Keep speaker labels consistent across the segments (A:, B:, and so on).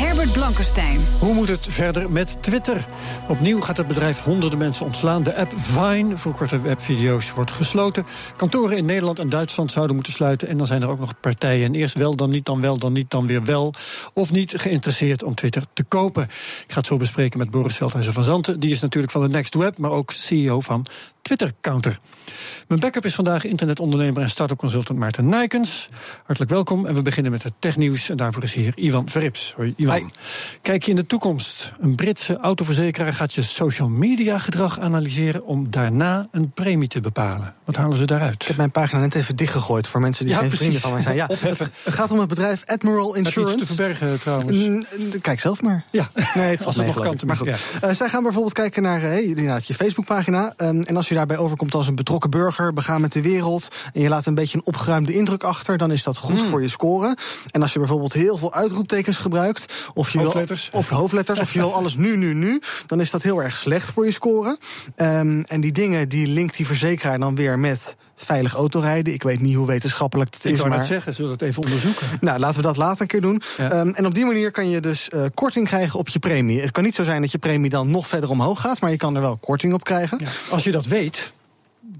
A: Hair Herbert Blankenstein.
B: Hoe moet het verder met Twitter? Opnieuw gaat het bedrijf honderden mensen ontslaan. De app Vine voor korte webvideo's wordt gesloten. Kantoren in Nederland en Duitsland zouden moeten sluiten. En dan zijn er ook nog partijen. En eerst wel, dan niet, dan wel, dan niet, dan weer wel. Of niet geïnteresseerd om Twitter te kopen. Ik ga het zo bespreken met Boris Veldhuizen van Zanten. Die is natuurlijk van de Next Web, maar ook CEO van Twitter Counter. Mijn backup is vandaag internetondernemer en start-up consultant Maarten Nijkens. Hartelijk welkom en we beginnen met het technieuws. En daarvoor is hier Ivan Verrips. Hoi Ivan. Kijk je in de toekomst. Een Britse autoverzekeraar gaat je social media gedrag analyseren... om daarna een premie te bepalen. Wat halen ze daaruit?
C: Ik heb mijn pagina net even dichtgegooid voor mensen die
B: Ja,
C: geen
B: precies.
C: vrienden van mij zijn. Ja, het, gaat om het bedrijf Admiral Insurance.
B: iets te verbergen trouwens?
C: Mm, Kijk zelf maar.
B: Ja,
C: Nee, het mee,
B: nog
C: geloof
B: kan
C: ik. Maar goed, Eh, zij gaan bijvoorbeeld kijken naar eh, inderdaad, je Facebookpagina. Ehm, en als je daarbij overkomt als een betrokken burger, begaan met de wereld... en je laat een beetje een opgeruimde indruk achter... dan is dat goed
B: Hmm.
C: voor je score. En als je bijvoorbeeld heel veel uitroeptekens gebruikt... of je
B: Hoofdletters.
C: Wil, of hoofdletters, of je wil alles nu, nu, nu... dan is dat heel erg slecht voor je score. Ehm, en die dingen, die linkt die verzekeraar dan weer met veilig autorijden. Ik weet niet hoe wetenschappelijk het
B: Ik
C: is,
B: zou
C: maar...
B: net zeggen, zullen we dat even onderzoeken?
C: Nou, laten we dat later een keer doen.
B: Ja.
C: Ehm, en op die manier kan je dus eh, korting krijgen op je premie. Het kan niet zo zijn dat je premie dan nog verder omhoog gaat, maar je kan er wel korting op krijgen.
B: Ja. Als je dat weet...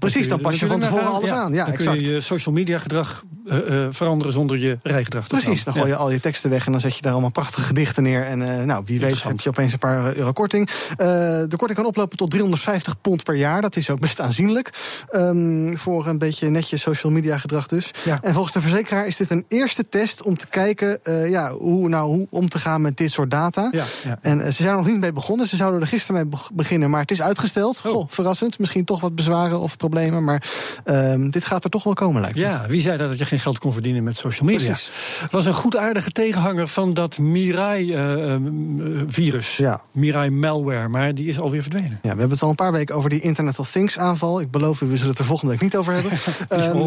C: Precies, dan pas je van tevoren alles aan. Ja,
B: dan
C: exact.
B: kun je je social media gedrag eh, eh, veranderen zonder je rijgedrag te
C: Precies, dan gooi je al je teksten weg en dan zet je daar allemaal prachtige gedichten neer. En eh, nou, wie weet heb je opeens een paar euro korting. De korting kan oplopen tot 350 pond per jaar. Dat is ook best aanzienlijk. Ehm, voor een beetje netjes social media gedrag dus.
B: Ja.
C: En volgens de verzekeraar is dit een eerste test om te kijken ja, hoe, nou, hoe om te gaan met dit soort data.
B: Ja.
C: En ze zijn er nog niet mee begonnen. Ze zouden er gisteren mee beg- beginnen, maar het is uitgesteld.
B: Oh.
C: Goh, verrassend. Misschien toch wat bezwaren of problemen. Maar ehm, dit gaat er toch wel komen, lijkt.
B: Ja, wie zei dat, je geen geld kon verdienen met social media?
C: Precies.
B: Was een goedaardige tegenhanger van dat Mirai-virus.
C: Ja.
B: Mirai-malware, maar die is alweer verdwenen.
C: Ja, we hebben het al een paar weken over die Internet of Things aanval. Ik beloof u, we zullen het er volgende week niet over hebben. Ehm,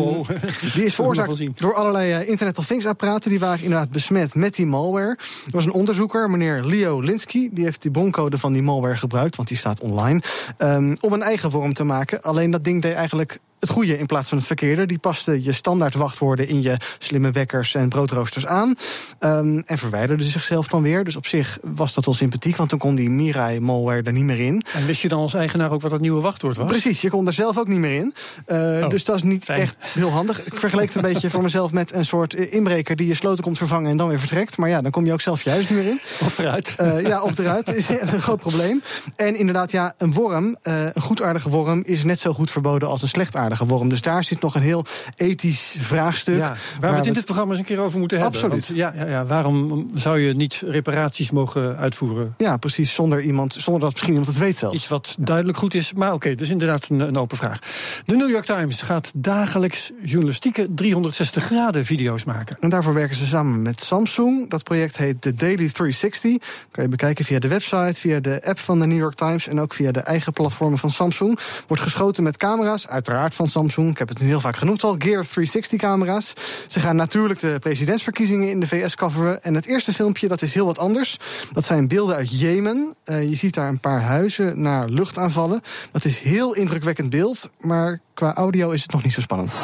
C: die is veroorzaakt door allerlei eh, Internet of Things apparaten. Die waren inderdaad besmet met die malware. Er was een onderzoeker, meneer Leo Linsky. Die heeft die broncode van die malware gebruikt, want die staat online. ehm, om een eigen worm te maken. Alleen dat ding deed eigenlijk het goede in plaats van het verkeerde. Die paste je standaard wachtwoorden in je slimme wekkers en broodroosters aan. ehm, en verwijderde zichzelf dan weer. Dus op zich was dat wel sympathiek, want toen kon die Mirai-malware er niet meer in.
B: En wist je dan als eigenaar ook wat dat nieuwe wachtwoord was?
C: Precies, je kon er zelf ook niet meer in. Eh,
B: Oh,
C: dus dat is niet
B: fijn.
C: echt heel handig. Ik vergeleek het een beetje voor mezelf met een soort inbreker die je sloten komt vervangen en dan weer vertrekt. Maar ja, dan kom je ook zelf je huis niet meer in.
B: Of eruit?
C: Eh, ja, of eruit is een groot probleem. En inderdaad, ja, een worm, eh, een goedaardige worm, is net zo goed verboden als een slechtaardige worm. Dus daar zit nog een heel ethisch vraagstuk.
B: Ja, waar we het in dit programma eens een keer over moeten hebben.
C: Absoluut.
B: Want ja, ja, ja, waarom zou je niet reparaties mogen uitvoeren?
C: Ja, precies, zonder, iemand, zonder dat misschien iemand het weet zelfs.
B: Iets wat duidelijk goed is. Maar oké, dus inderdaad een, een open vraag. De New York Times gaat dagelijks journalistieke 360 graden video's maken.
C: En daarvoor werken ze samen met Samsung. Dat project heet The Daily 360. Kan je bekijken via de website, via de app van de New York Times en ook via de eigen platformen van Samsung. Wordt geschoten met camera's, uiteraard van Samsung. Ik heb het nu heel vaak genoemd al, Gear 360 camera's. Ze gaan natuurlijk de presidentsverkiezingen in de VS coveren. En het eerste filmpje, dat is heel wat anders. Dat zijn beelden uit Jemen. Eh, je ziet daar een paar huizen naar luchtaanvallen. Dat is heel indrukwekkend beeld, maar qua audio is het nog niet zo spannend.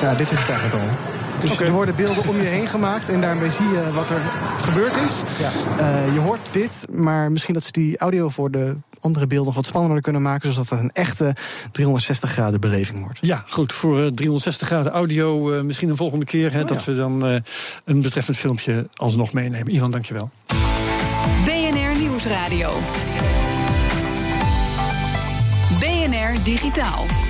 C: Ja, dit is het eigenlijk al. Dus er worden beelden om je heen gemaakt en daarmee zie je wat er gebeurd is.
B: Ja.
C: Eh, je hoort dit, maar misschien dat ze die audio voor de andere beelden nog wat spannender kunnen maken, zodat het een echte 360 graden beleving wordt.
B: Ja, goed. Voor eh, 360 graden audio eh, misschien een volgende keer. Hè, dat we dan eh, een betreffend filmpje alsnog meenemen. Ivan, dankjewel.
A: BNR Nieuwsradio. BNR Digitaal.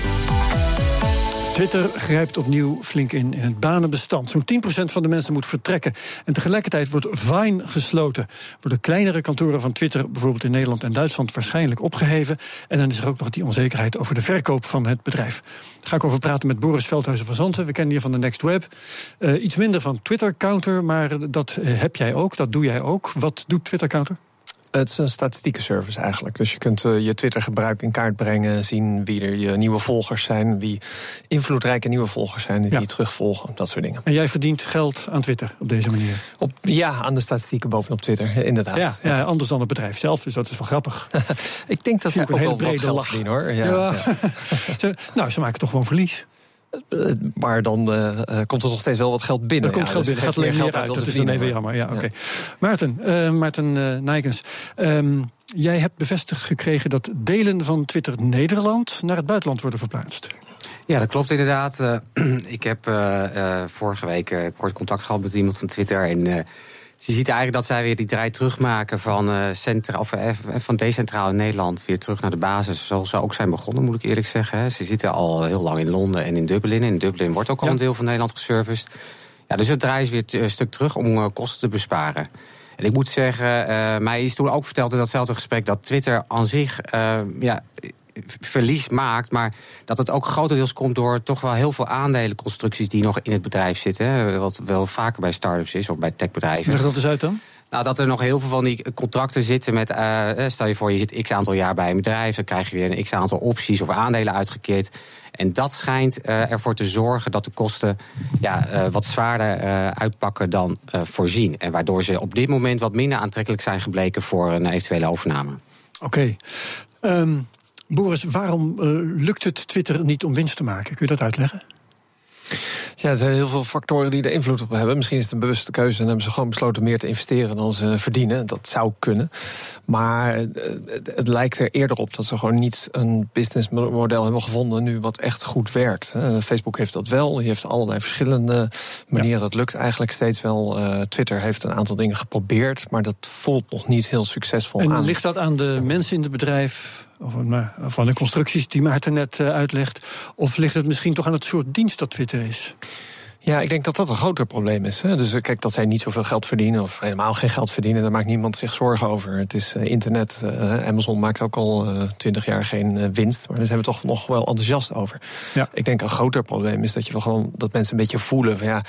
B: Twitter grijpt opnieuw flink in in het banenbestand. Zo'n 10% van de mensen moet vertrekken. En tegelijkertijd wordt Vine gesloten. Worden kleinere kantoren van Twitter, bijvoorbeeld in Nederland en Duitsland, waarschijnlijk opgeheven. En dan is er ook nog die onzekerheid over de verkoop van het bedrijf. Daar ga ik over praten met Boris Veldhuizen van Zanten. We kennen je van de Next Web. Uh, iets minder van Twitter Counter, maar dat heb jij ook. Dat doe jij ook. Wat doet Twitter Counter?
D: Het is een statistieke service eigenlijk. Dus je kunt uh, je Twitter-gebruik in kaart brengen, zien wie er je nieuwe volgers zijn, wie invloedrijke nieuwe volgers zijn die ja. je terugvolgen, dat soort dingen.
B: En jij verdient geld aan Twitter op deze manier?
D: Op, ja, aan de statistieken bovenop Twitter, inderdaad.
B: Ja, ja, anders dan het bedrijf zelf, dus dat is wel grappig.
D: Ik denk dat ze ook wel wat geld verdienen hoor. Ja,
B: nou, ze maken toch gewoon verlies.
D: Maar dan uh, komt er nog steeds wel wat geld binnen.
B: Er komt
D: ja,
B: geld
D: dus
B: binnen, gaat alleen meer uit. Dat is dan even jammer. Ja, oké. Okay. Maarten, uh, Maarten uh, Nijkens. Um, jij hebt bevestigd gekregen dat delen van Twitter Nederland naar het buitenland worden verplaatst.
E: Ja, dat klopt inderdaad. ik heb vorige week kort contact gehad met iemand van Twitter. En je ziet eigenlijk dat zij weer die draai terugmaken van, uh, centra, of, uh, van decentraal in Nederland weer terug naar de basis. Zoals ze ook zijn begonnen, moet ik eerlijk zeggen. Ze zitten al heel lang in Londen en in Dublin. In Dublin wordt ook al ja. een deel van Nederland geserviced. Ja, dus het draai is weer een stuk terug om uh, kosten te besparen. En ik moet zeggen, mij is toen ook verteld in datzelfde gesprek dat Twitter aan zich ja, verlies maakt. Maar dat het ook grotendeels komt door toch wel heel veel aandelenconstructies die nog in het bedrijf zitten. Wat wel vaker bij start-ups is of bij techbedrijven.
B: Leg dat eens uit dan?
E: Nou, dat er nog heel veel van die contracten zitten met... Uh, stel je voor, je zit x aantal jaar bij een bedrijf... dan krijg je weer een x aantal opties of aandelen uitgekeerd. En dat schijnt uh, ervoor te zorgen dat de kosten ja, uh, wat zwaarder uitpakken dan voorzien. En waardoor ze op dit moment wat minder aantrekkelijk zijn gebleken... voor een eventuele overname.
B: Oké. Okay. Um, Boris, waarom lukt het Twitter niet om winst te maken? Kun je dat uitleggen?
D: Ja, er zijn heel veel factoren die er invloed op hebben. Misschien is het een bewuste keuze en hebben ze gewoon besloten meer te investeren dan ze verdienen. Dat zou kunnen. Maar het lijkt er eerder op dat ze gewoon niet een businessmodel hebben gevonden nu wat echt goed werkt. Facebook heeft dat wel. Die heeft allerlei verschillende manieren. Dat lukt eigenlijk steeds wel. Twitter heeft een aantal dingen geprobeerd, maar dat voelt nog niet heel succesvol
B: en
D: aan.
B: ligt dat aan de mensen in het bedrijf? Of van de constructies die Maarten net uitlegt? Of ligt het misschien toch aan het soort dienst dat Twitter is?
D: Ja, ik denk dat dat een groter probleem is. Hè. Dus kijk, dat zij niet zoveel geld verdienen of helemaal geen geld verdienen, daar maakt niemand zich zorgen over. Het is uh, internet. Uh, Amazon maakt ook al twintig uh, jaar geen winst, maar daar zijn we toch nog wel enthousiast over. Ja. Ik denk een groter probleem is dat je wel gewoon dat mensen een beetje voelen van ja.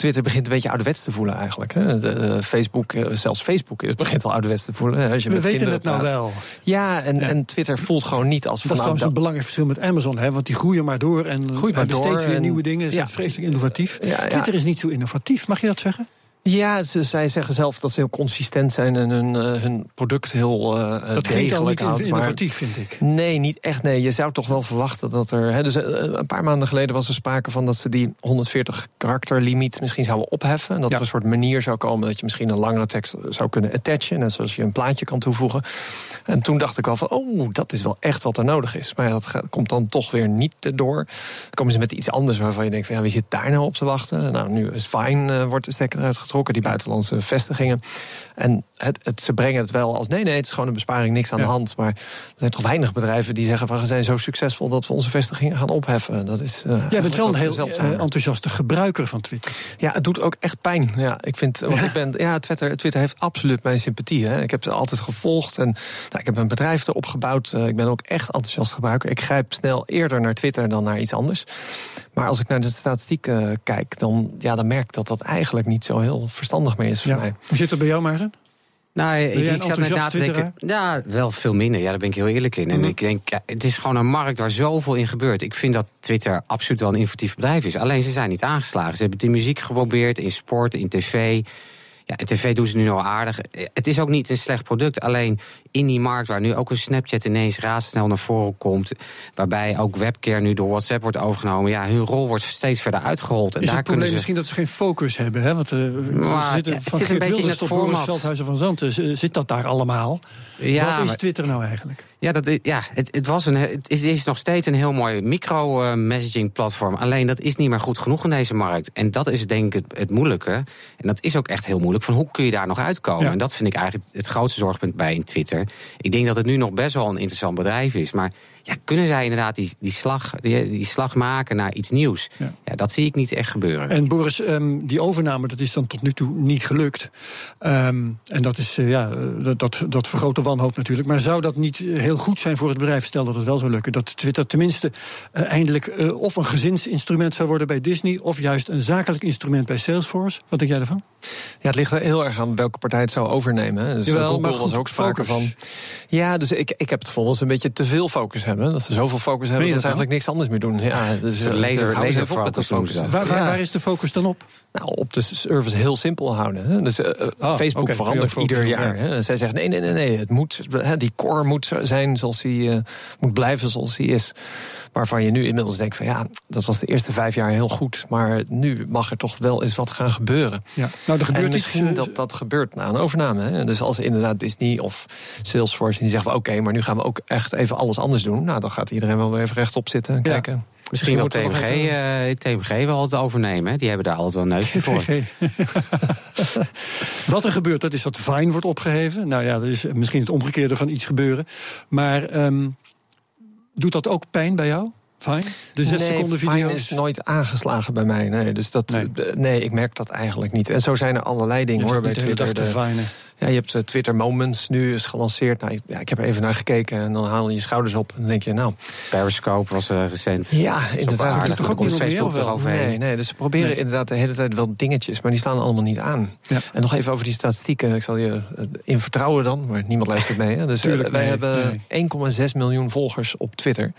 D: Twitter begint een beetje ouderwets te voelen eigenlijk. Hè. De, de Facebook, zelfs Facebook het begint al ouderwets te voelen. Als je
B: We weten het nou wel.
D: Ja en, ja. en Twitter voelt gewoon niet als...
B: Dat is trouwens een belangrijk verschil met Amazon. Hè, want die groeien maar door en
D: groeien
B: hebben steeds weer
D: en,
B: nieuwe dingen. Ze zijn ja. vreselijk innovatief. Ja, Twitter is niet zo innovatief, mag je dat zeggen?
D: Ja, ze, zij zeggen zelf dat ze heel consistent zijn en hun, uh, hun product heel uh,
B: Dat klinkt al niet houdt, innovatief, vind ik.
D: Nee, niet echt. Nee, je zou toch wel verwachten dat er... Hè, dus uh, een paar maanden geleden was er sprake van dat ze die 140 karakterlimiet misschien zouden opheffen. En dat ja. er een soort manier zou komen dat je misschien een langere tekst zou kunnen attachen. Net zoals je een plaatje kan toevoegen. En toen dacht ik al van, oh, dat is wel echt wat er nodig is. Maar ja, dat gaat, komt dan toch weer niet door. Dan komen ze met iets anders waarvan je denkt van, ja, wie zit daar nou op te wachten? Nou, nu is Fine, wordt de stekker eruit getrokken, die buitenlandse vestigingen. En het, het, ze brengen het wel als nee, nee, het is gewoon een besparing, niks aan ja. de hand. Maar er zijn toch weinig bedrijven die zeggen van we zijn zo succesvol dat we onze vestigingen gaan opheffen. Dat is. Uh,
B: Jij bent wel een heel uh, enthousiaste gebruiker van Twitter.
D: Ja, het doet ook echt pijn. Ja, ik vind, want ja. ik ben, ja, Twitter, Twitter heeft absoluut mijn sympathie. Hè. Ik heb ze altijd gevolgd en nou, ik heb een bedrijf erop gebouwd. Uh, ik ben ook echt enthousiast gebruiker. Ik grijp snel eerder naar Twitter dan naar iets anders. Maar als ik naar de statistiek uh, kijk, dan, ja, dan merk ik dat dat eigenlijk niet zo heel verstandig meer is voor
B: ja.
D: mij.
B: Hoe zit het bij jou, Maarten?
E: Nou, ik, ik zat net na te denken. Ja, wel veel minder. Ja, daar ben ik heel eerlijk in. En mm -hmm. ik denk, ja, het is gewoon een markt waar zoveel in gebeurt. Ik vind dat Twitter absoluut wel een innovatief bedrijf is. Alleen ze zijn niet aangeslagen. Ze hebben het in muziek geprobeerd, in sport, in tv. Ja, in tv doen ze nu al aardig. Het is ook niet een slecht product. Alleen in die markt waar nu ook een Snapchat ineens razendsnel naar voren komt. Waarbij ook webcare nu door WhatsApp wordt overgenomen. Ja, hun rol wordt steeds verder uitgerold.
B: En is daar het probleem ze... misschien dat ze geen focus hebben? Hè? Want uh,
E: maar,
B: zitten,
E: het
B: van
E: zit een beetje in het format.
B: Veldhuizen van Zanten, zit dat daar allemaal?
E: Ja,
B: Wat is
E: maar,
B: Twitter nou eigenlijk?
E: Ja, dat, ja het, het, was een, het is nog steeds een heel mooi micro-messaging-platform. Alleen dat is niet meer goed genoeg in deze markt. En dat is denk ik het, het moeilijke. En dat is ook echt heel moeilijk. Van hoe kun je daar nog uitkomen? Ja. En dat vind ik eigenlijk het grootste zorgpunt bij in Twitter. Ik denk dat het nu nog best wel een interessant bedrijf is. Maar ja, kunnen zij inderdaad die, die, slag, die, die slag maken naar iets nieuws? Ja. dat zie ik niet echt gebeuren.
B: En Boris, ehm, die overname dat is dan tot nu toe niet gelukt. Ehm, en dat, is, eh, ja, dat, dat, dat vergroot de wanhoop natuurlijk. Maar zou dat niet heel goed zijn voor het bedrijf, stel dat het wel zou lukken? Dat Twitter tenminste uh, eindelijk uh, of een gezinsinstrument zou worden bij Disney... of juist een zakelijk instrument bij Salesforce? Wat denk jij ervan?
D: Ja, het ligt er heel erg aan welke partij het zou overnemen. Hè. Dus
B: Jawel,
D: Google
B: maar goed,
D: was ook sprake
B: focus.
D: van. Ja, dus ik, ik heb het gevoel dat ze een beetje te veel focus hebben. Dat ze zoveel focus hebben dat ze eigenlijk niks anders meer doen. Ja, dus
E: De
D: eh,
E: laser-
D: op met focussen.
E: dat.
B: Waar, waar,
D: Ja.
B: waar is de focus dan op?
D: Nou, op de service heel simpel houden. Hè. Dus eh,
B: Ah,
D: Facebook
B: oké,
D: verandert ieder
B: focus
D: jaar. Hè. En zij zeggen nee, nee, nee, nee. Het moet, hè, die core moet zijn zoals die eh, moet blijven zoals die is. Waarvan je nu inmiddels denkt van ja, dat was de eerste vijf jaar heel goed. Maar nu mag er toch wel eens wat gaan gebeuren.
B: Ja. Nou, er gebeurt
D: en
B: iets.
D: misschien dat dat gebeurt na een overname. Hè. Dus als inderdaad Disney of Salesforce die zeggen van oké, maar nu gaan we ook echt even alles anders doen. Nou, dan gaat iedereen wel weer even rechtop zitten en
B: Ja.
D: kijken.
E: Misschien wil TMG, eh, TMG wel het overnemen. hè. Die hebben daar altijd wel een neusje voor.
B: Wat er gebeurt, dat is dat Vine wordt opgeheven. Nou ja, dat is misschien het omgekeerde van iets gebeuren. Maar ehm, doet dat ook pijn bij jou, Vine? De zes
D: nee,
B: seconden video's?
D: is nooit aangeslagen bij mij. Nee, dus dat,
B: Nee.
D: nee. ik merk dat eigenlijk niet. En zo zijn er allerlei dingen
B: Je
D: hoor bij
B: de
D: Twitter. De-. Ja, je hebt eh, Twitter Moments nu is gelanceerd. Nou, ik, ja, ik heb er even naar gekeken en dan haal je je schouders op. En dan denk je, nou,
E: Periscope was eh, recent.
D: ja, inderdaad.
E: aardig.
D: Dus
B: toch ook niet
E: Facebook eroverheen.
D: Nee, nee, dus ze proberen
B: Nee.
D: inderdaad de hele tijd wel dingetjes, maar die slaan allemaal niet aan.
B: Ja.
D: En nog even over die statistieken. Ik zal je eh, in vertrouwen dan, maar niemand luistert mee. Hè. Dus
B: Tuurlijk,
D: wij
B: nee,
D: hebben 1,6 miljoen volgers op Twitter.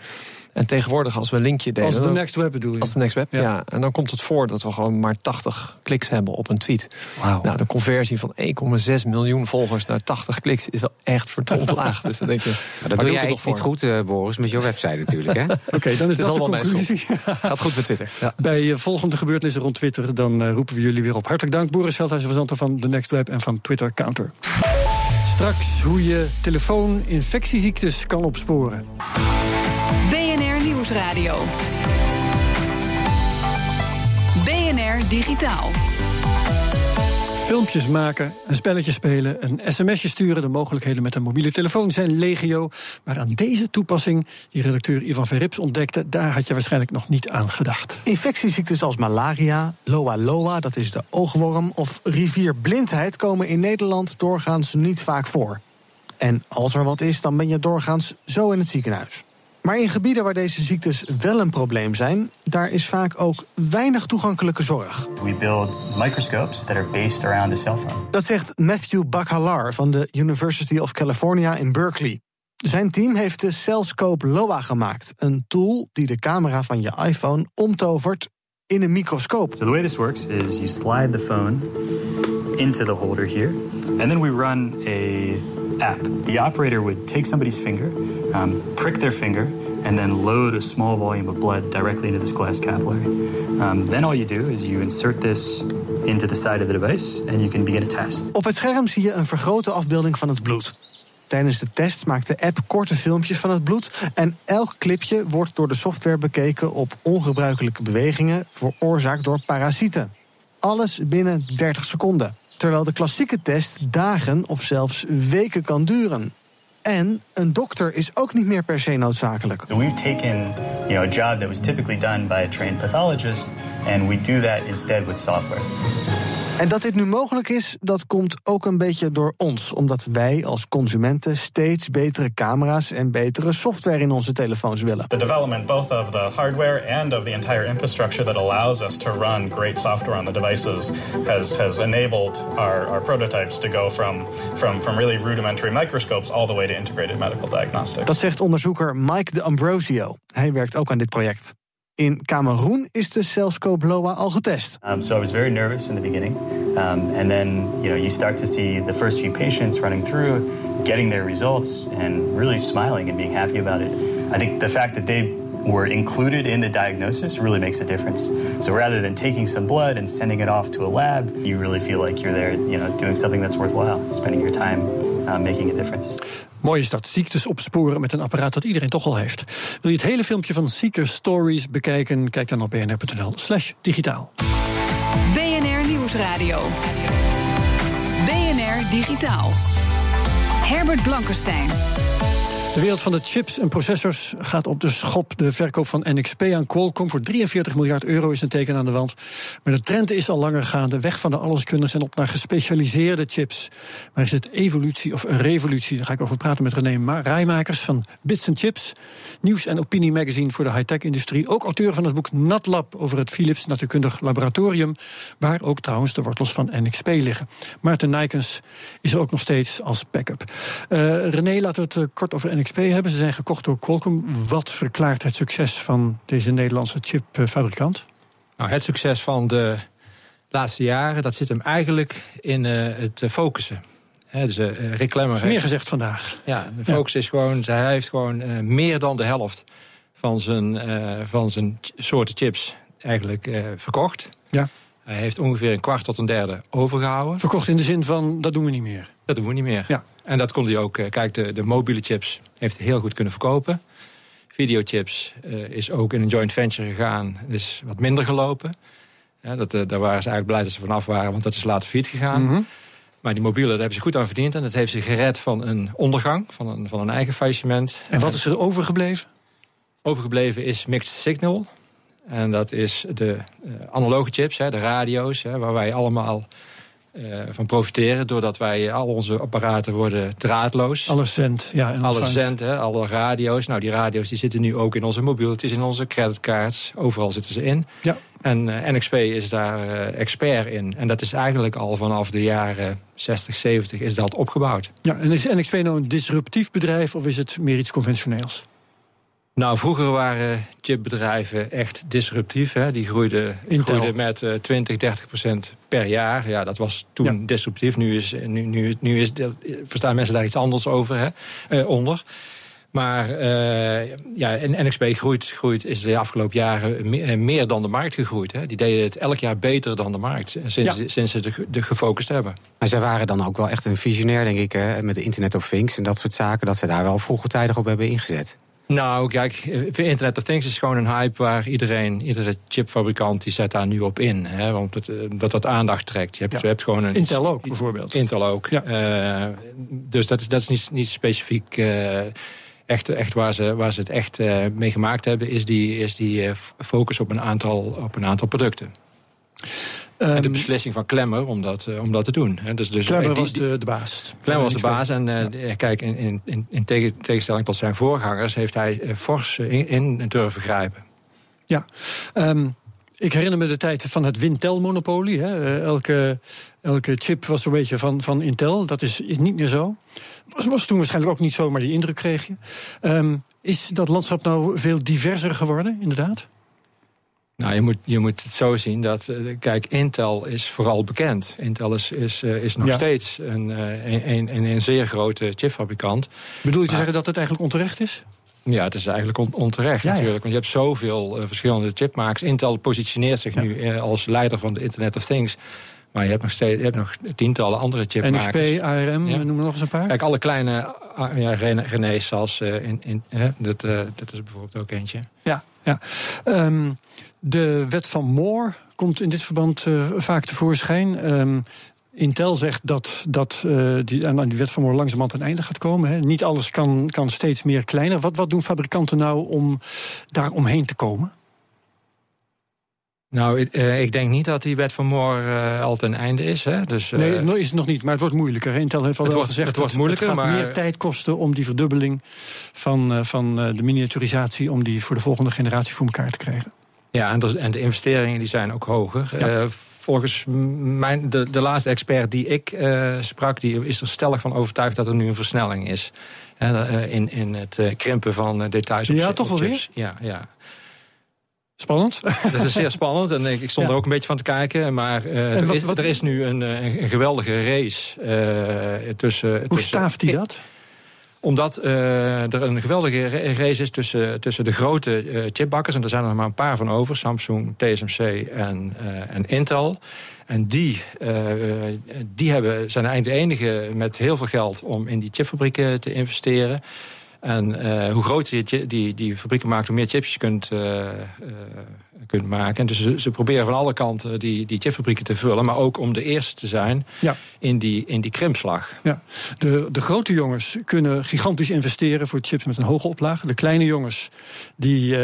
D: En tegenwoordig, als we een linkje delen.
B: Als de next web bedoel je?
D: als de next web,
B: Ja.
D: ja. En dan komt het voor dat we gewoon maar 80 kliks hebben op een tweet.
B: Wauw.
D: Nou, de conversie van 1,6 miljoen volgers naar 80 kliks is wel echt verdomd laag. Dus dan denk je,
E: Maar dat doe
D: ik
E: jij iets niet goed, eh, Boris, met je website natuurlijk. Hè?
B: Oké, dan is
D: is
B: dat de conclusie.
D: Gaat goed met Twitter. Ja.
B: Bij eh, volgende gebeurtenissen rond Twitter... dan eh, roepen we jullie weer op. Hartelijk dank, Boris Veldhuizen, verzanter van The Next Web... en van Twitter Counter. Straks hoe je telefoon infectieziektes kan opsporen.
A: BNR Nieuwsradio. BNR Digitaal.
B: Filmpjes maken, een spelletje spelen, een sms'je sturen. De mogelijkheden met een mobiele telefoon zijn legio. Maar aan deze toepassing, die redacteur Ivan Verrips ontdekte... daar had je waarschijnlijk nog niet aan gedacht.
C: Infectieziektes als malaria, Loa Loa, dat is de oogworm, of rivierblindheid komen in Nederland doorgaans niet vaak voor. En als er wat is, dan ben je doorgaans zo in het ziekenhuis. Maar in gebieden waar deze ziektes wel een probleem zijn, daar is vaak ook weinig toegankelijke zorg.
F: We build microscopes that are based around a cell phone.
C: Dat zegt Matthew Bakalar van de University of California in Berkeley. Zijn team heeft de Cellscope LOA gemaakt, een tool die de camera van je iPhone omtovert in een microscoop.
F: So the way this works is you slide the phone into the holder here, and then we run a app. The operator would take somebody's finger, um, prick their finger, and then load a small volume of blood directly into this glass capillary. Um, then all you do is you insert this into the side of the device, and you can begin a test.
C: Op het scherm zie je een vergrote afbeelding van het bloed. Tijdens de test maakt de app korte filmpjes van het bloed en elk clipje wordt door de software bekeken op ongebruikelijke bewegingen veroorzaakt door parasieten. Alles binnen 30 seconden. Terwijl de klassieke test dagen of zelfs weken kan duren. En een dokter is ook niet meer per se noodzakelijk.
F: We've taken, you know, a job that was typically done by a trained pathologist, and we do that instead with software.
C: En dat dit nu mogelijk is, dat komt ook een beetje door ons. Omdat wij als consumenten steeds betere camera's en betere software in onze telefoons willen.
G: The development both of the hardware and of the entire infrastructure that allows us to run great software on the devices has, has enabled our, our prototypes to go from, from, from really rudimentary microscopes all the way to integrated medical diagnostics.
C: Dat zegt onderzoeker Mike de Ambrosio. Hij werkt ook aan dit project. In Cameroen is de Cellscope LOA al getest.
F: Um, so I was very nervous in the beginning, um, and then you know you start to see the first few patients running through, getting their results, and really smiling and being happy about it. I think the fact that they were included in the diagnosis really makes a difference. So rather than taking some blood and sending it off to a lab, you really feel like you're there, you know, doing something that's worthwhile, spending your time uh, making a difference.
B: Mooi is dat, ziektes opsporen met een apparaat dat iedereen toch al heeft. Wil je het hele filmpje van Seeker Stories bekijken? Kijk dan op bnr.nl slash digitaal.
A: BNR Nieuwsradio. BNR Digitaal. Herbert Blankenstein.
B: De wereld van de chips en processors gaat op de schop. De verkoop van NXP aan Qualcomm voor 43 miljard euro is een teken aan de wand. Maar de trend is al langer gaande. Weg van de alleskunners en op naar gespecialiseerde chips. Maar is het evolutie of revolutie? Daar ga ik over praten met René Rijmakers van Bits Chips. Nieuws- en opiniemagazine voor de high-tech-industrie. Ook auteur van het boek NatLab over het Philips Natuurkundig Laboratorium. Waar ook trouwens de wortels van NXP liggen. Maarten Nijkens is er ook nog steeds als backup. Uh, René, laten we het uh, kort over NXP XP hebben. Ze zijn gekocht door Qualcomm. Wat verklaart het succes van deze Nederlandse chipfabrikant?
H: Nou, het succes van de laatste jaren, dat zit hem eigenlijk in uh, het focussen. He, dus uh, Rick Klemmer
B: is meer gezegd vandaag.
H: Ja, de focus is gewoon, hij heeft gewoon uh, meer dan de helft van zijn, van zijn soorten chips eigenlijk verkocht.
B: Ja.
H: Hij heeft ongeveer een kwart tot een derde overgehouden.
B: Verkocht in de zin van, dat doen we niet meer.
H: Dat doen we niet meer.
B: Ja.
H: En dat kon hij ook, kijk, de, de mobiele chips heeft hij heel goed kunnen verkopen. Videochips uh, is ook in een joint venture gegaan, is wat minder gelopen. Ja, dat, uh, daar waren ze eigenlijk blij dat ze vanaf waren, want dat is later failliet gegaan.
B: Mm -hmm.
H: Maar die mobiele, daar hebben ze goed aan verdiend. En dat heeft ze gered van een ondergang, van een, van een eigen faillissement.
B: En wat is er overgebleven?
H: Overgebleven is mixed signal. En dat is de uh, analoge chips, hè, de radio's, hè, waar wij allemaal uh, van profiteren. Doordat wij al onze apparaten worden draadloos.
B: Alles zendt, ja. En
H: Alles zendt, hè, alle radio's. Nou, die radio's die zitten nu ook in onze mobieltjes, in onze creditcards. Overal zitten ze in.
B: Ja.
H: En uh, NXP is daar uh, expert in. En dat is eigenlijk al vanaf de jaren 60, 70 is dat opgebouwd.
B: Ja, en is NXP nou een disruptief bedrijf of is het meer iets conventioneels?
H: Nou, vroeger waren chipbedrijven echt disruptief. Hè. Die groeiden, groeiden met uh, 20, 30 procent per jaar. Ja, dat was toen ja. disruptief. Nu, is, nu, nu, nu is, verstaan mensen daar iets anders over, hè, uh, onder. Maar uh, ja, en NXP groeit, groeit, is de afgelopen jaren meer, meer dan de markt gegroeid. Hè. Die deden het elk jaar beter dan de markt, sinds, ja. sinds ze de, de gefocust hebben.
E: Maar zij waren dan ook wel echt een visionair, denk ik, hè, met de Internet of Things en dat soort zaken, dat ze daar wel vroegtijdig op hebben ingezet.
H: Nou, kijk, Internet of Things is gewoon een hype waar iedereen, iedere chipfabrikant die zet daar nu op in. Hè, want het, dat dat aandacht trekt. Je hebt, ja. je hebt gewoon een,
B: Intel ook, bijvoorbeeld.
H: Intel ook.
B: Ja.
H: Uh, dus dat is, dat is niet, niet specifiek. Uh, echt, echt waar, ze, waar ze het echt uh, mee gemaakt hebben, is die, is die focus op een aantal, op een aantal producten. En de beslissing van Klemmer om dat, uh, om dat te doen. Dus, dus
B: Klemmer was de, de baas.
H: Klemmer was de baas. En ja. kijk, in, in, in tegenstelling tot zijn voorgangers... heeft hij fors in, in durven grijpen.
B: Ja, um, ik herinner me de tijd van het Wintel-monopolie. Elke, elke chip was een beetje van, van Intel. Dat is, is niet meer zo. Was, was toen waarschijnlijk ook niet zo, maar die indruk kreeg je. Um, is dat landschap nou veel diverser geworden, inderdaad?
H: Nou, je moet, je moet het zo zien dat, kijk, Intel is vooral bekend. Intel is, is, is nog ja. steeds een, een, een, een zeer grote chipfabrikant.
B: Bedoel je te zeggen dat het eigenlijk onterecht is?
H: Ja, het is eigenlijk on onterecht
B: ja,
H: natuurlijk. Want je hebt zoveel uh, verschillende chipmakers. Intel positioneert zich nu uh, als leider van de Internet of Things. Maar je hebt nog, steeds, je hebt nog tientallen andere chipmakers.
B: NXP, ARM, ja. noem er nog eens een paar.
H: Kijk, alle kleine ja, René's zoals uh, in, in, dat, dat is bijvoorbeeld ook eentje.
B: Ja, ja. Um, de wet van Moore komt in dit verband uh, vaak tevoorschijn. Um, Intel zegt dat, dat uh, die, aan die wet van Moore langzamerhand een einde gaat komen. Hè. Niet alles kan, kan steeds meer kleiner. Wat, wat doen fabrikanten nou om daar omheen te komen?
H: Nou, ik, uh, ik denk niet dat die wet van Moore uh, al ten einde is. Hè. Dus, uh,
B: nee, is het nog niet, maar het wordt moeilijker. Intel heeft al
H: het
B: wel
H: wordt,
B: gezegd
H: het wordt moeilijker,
B: het gaat
H: maar
B: meer tijd kosten om die verdubbeling van, van de miniaturisatie, om die voor de volgende generatie voor elkaar te krijgen.
H: Ja, en de, en de investeringen die zijn ook hoger. Ja. Uh, volgens mijn, de, de laatste expert die ik uh, sprak, die is er stellig van overtuigd dat er nu een versnelling is. Uh, in, in het krimpen van details op
B: Ja, toch wel weer?
H: Ja, ja.
B: Spannend.
H: Dat is zeer spannend en ik stond ja. er ook een beetje van te kijken. Maar er, wat, is, wat... er is nu een, een geweldige race tussen...
B: Hoe staaft hij dat?
H: Omdat uh, er een geweldige race is tussen, tussen de grote uh, chipbakkers... en er zijn er maar een paar van over, Samsung, TSMC en, uh, en Intel. En die, die hebben, zijn eigenlijk de enige met heel veel geld om in die chipfabrieken te investeren. En hoe groter je die, die fabrieken maakt, hoe meer chips je kunt, kunt maken. En dus ze, ze, proberen van alle kanten die, die chipfabrieken te vullen. Maar ook om de eerste te zijn ja. in, die, in die krimpslag.
B: Ja. De, de grote jongens kunnen gigantisch investeren voor chips met een hoge oplage. De kleine jongens die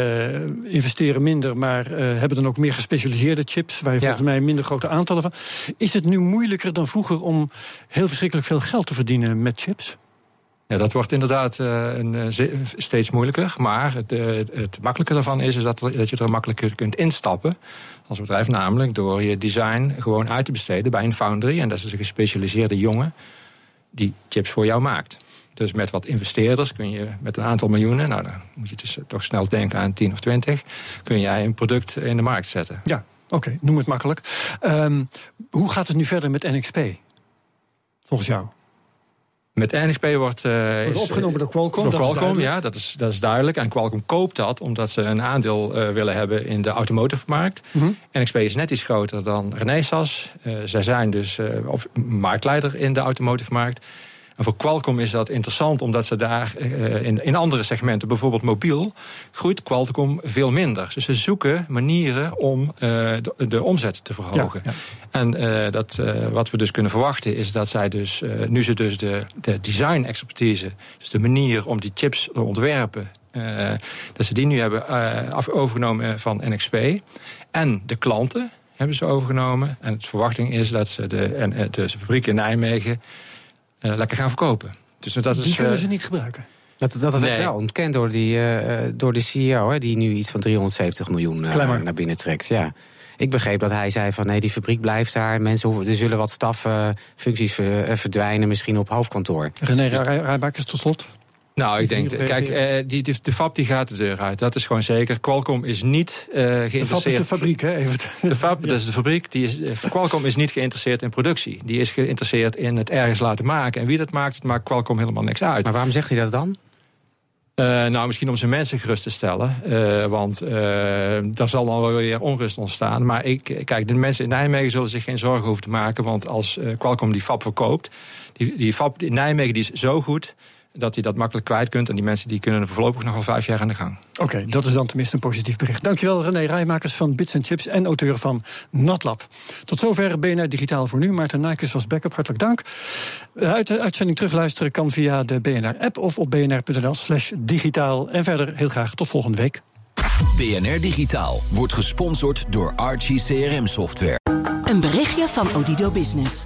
B: investeren minder, maar hebben dan ook meer gespecialiseerde chips. Waar je ja. volgens mij minder grote aantallen van. Is het nu moeilijker dan vroeger om heel verschrikkelijk veel geld te verdienen met chips?
H: Ja, dat wordt inderdaad uh, een, steeds moeilijker. Maar het, het, het, makkelijke daarvan is, is dat, dat je er makkelijker kunt instappen als bedrijf. Namelijk door je design gewoon uit te besteden bij een foundry. En dat is een gespecialiseerde jongen die chips voor jou maakt. Dus met wat investeerders kun je met een aantal miljoenen, nou dan moet je dus toch snel denken aan 10 of 20, kun jij een product in de markt zetten.
B: Ja, oké, noem het makkelijk. Um, hoe gaat het nu verder met NXP? Volgens jou?
H: Met NXP wordt, uh,
B: wordt opgenomen door Qualcomm.
H: Door Qualcomm, ja, dat is, dat is duidelijk. En Qualcomm koopt dat omdat ze een aandeel uh, willen hebben in de automotive markt. Mm -hmm. NXP is net iets groter dan Renesas. Uh, zij zijn dus of marktleider in de automotive markt. En voor Qualcomm is dat interessant, omdat ze daar uh, in, in andere segmenten, bijvoorbeeld mobiel, groeit Qualcomm veel minder. Dus ze zoeken manieren om uh, de, de, omzet te verhogen. Ja, ja. En uh, dat, wat we dus kunnen verwachten is dat zij dus, nu ze dus de, de design expertise, dus de manier om die chips te ontwerpen, dat ze die nu hebben af, overgenomen van NXP. En de klanten hebben ze overgenomen. En de verwachting is dat ze de, en, de fabriek in Nijmegen uh, lekker gaan verkopen.
B: Dus dat die is, kunnen ze niet gebruiken.
E: Dat, dat werd nee. wel ontkend door, die, uh, door de CEO, hè, die nu iets van 370 miljoen uh, naar binnen trekt. Ja. Ik begreep dat hij zei van nee, die fabriek blijft daar. Mensen hoeven, er zullen wat staffuncties verdwijnen, misschien op hoofdkantoor.
B: René dus, Rijbakers tot slot.
H: Nou, ik denk, kijk, uh, die, die, de fab die gaat de deur uit. Dat is gewoon zeker. Qualcomm is niet uh, geïnteresseerd. De fab is
B: de fabriek, hè? Even.
H: De fab, dat is de fabriek. Die is, uh, Qualcomm is niet geïnteresseerd in productie. Die is geïnteresseerd in het ergens laten maken. En wie dat maakt, het maakt Qualcomm helemaal niks uit.
E: Maar waarom zegt hij dat dan?
H: Uh, nou, misschien om zijn mensen gerust te stellen. Uh, want uh, daar zal dan wel weer onrust ontstaan. Maar ik, kijk, de mensen in Nijmegen zullen zich geen zorgen hoeven te maken. Want als Qualcomm die fab verkoopt, die, die fab in Nijmegen die is zo goed dat hij dat makkelijk kwijt kunt. En die mensen die kunnen er voorlopig nog wel vijf jaar aan de gang.
B: Oké, dat is dan tenminste een positief bericht. Dankjewel René Rijmakers van Bits Chips en auteur van Natlab. Tot zover BNR Digitaal voor nu. Maarten Nijkers was backup, hartelijk dank. Uit de uitzending terugluisteren kan via de BNR-app of op bnr.nl slash digitaal. En verder heel graag tot volgende week.
I: BNR Digitaal wordt gesponsord door Archie CRM Software.
J: Een berichtje van Odido Business.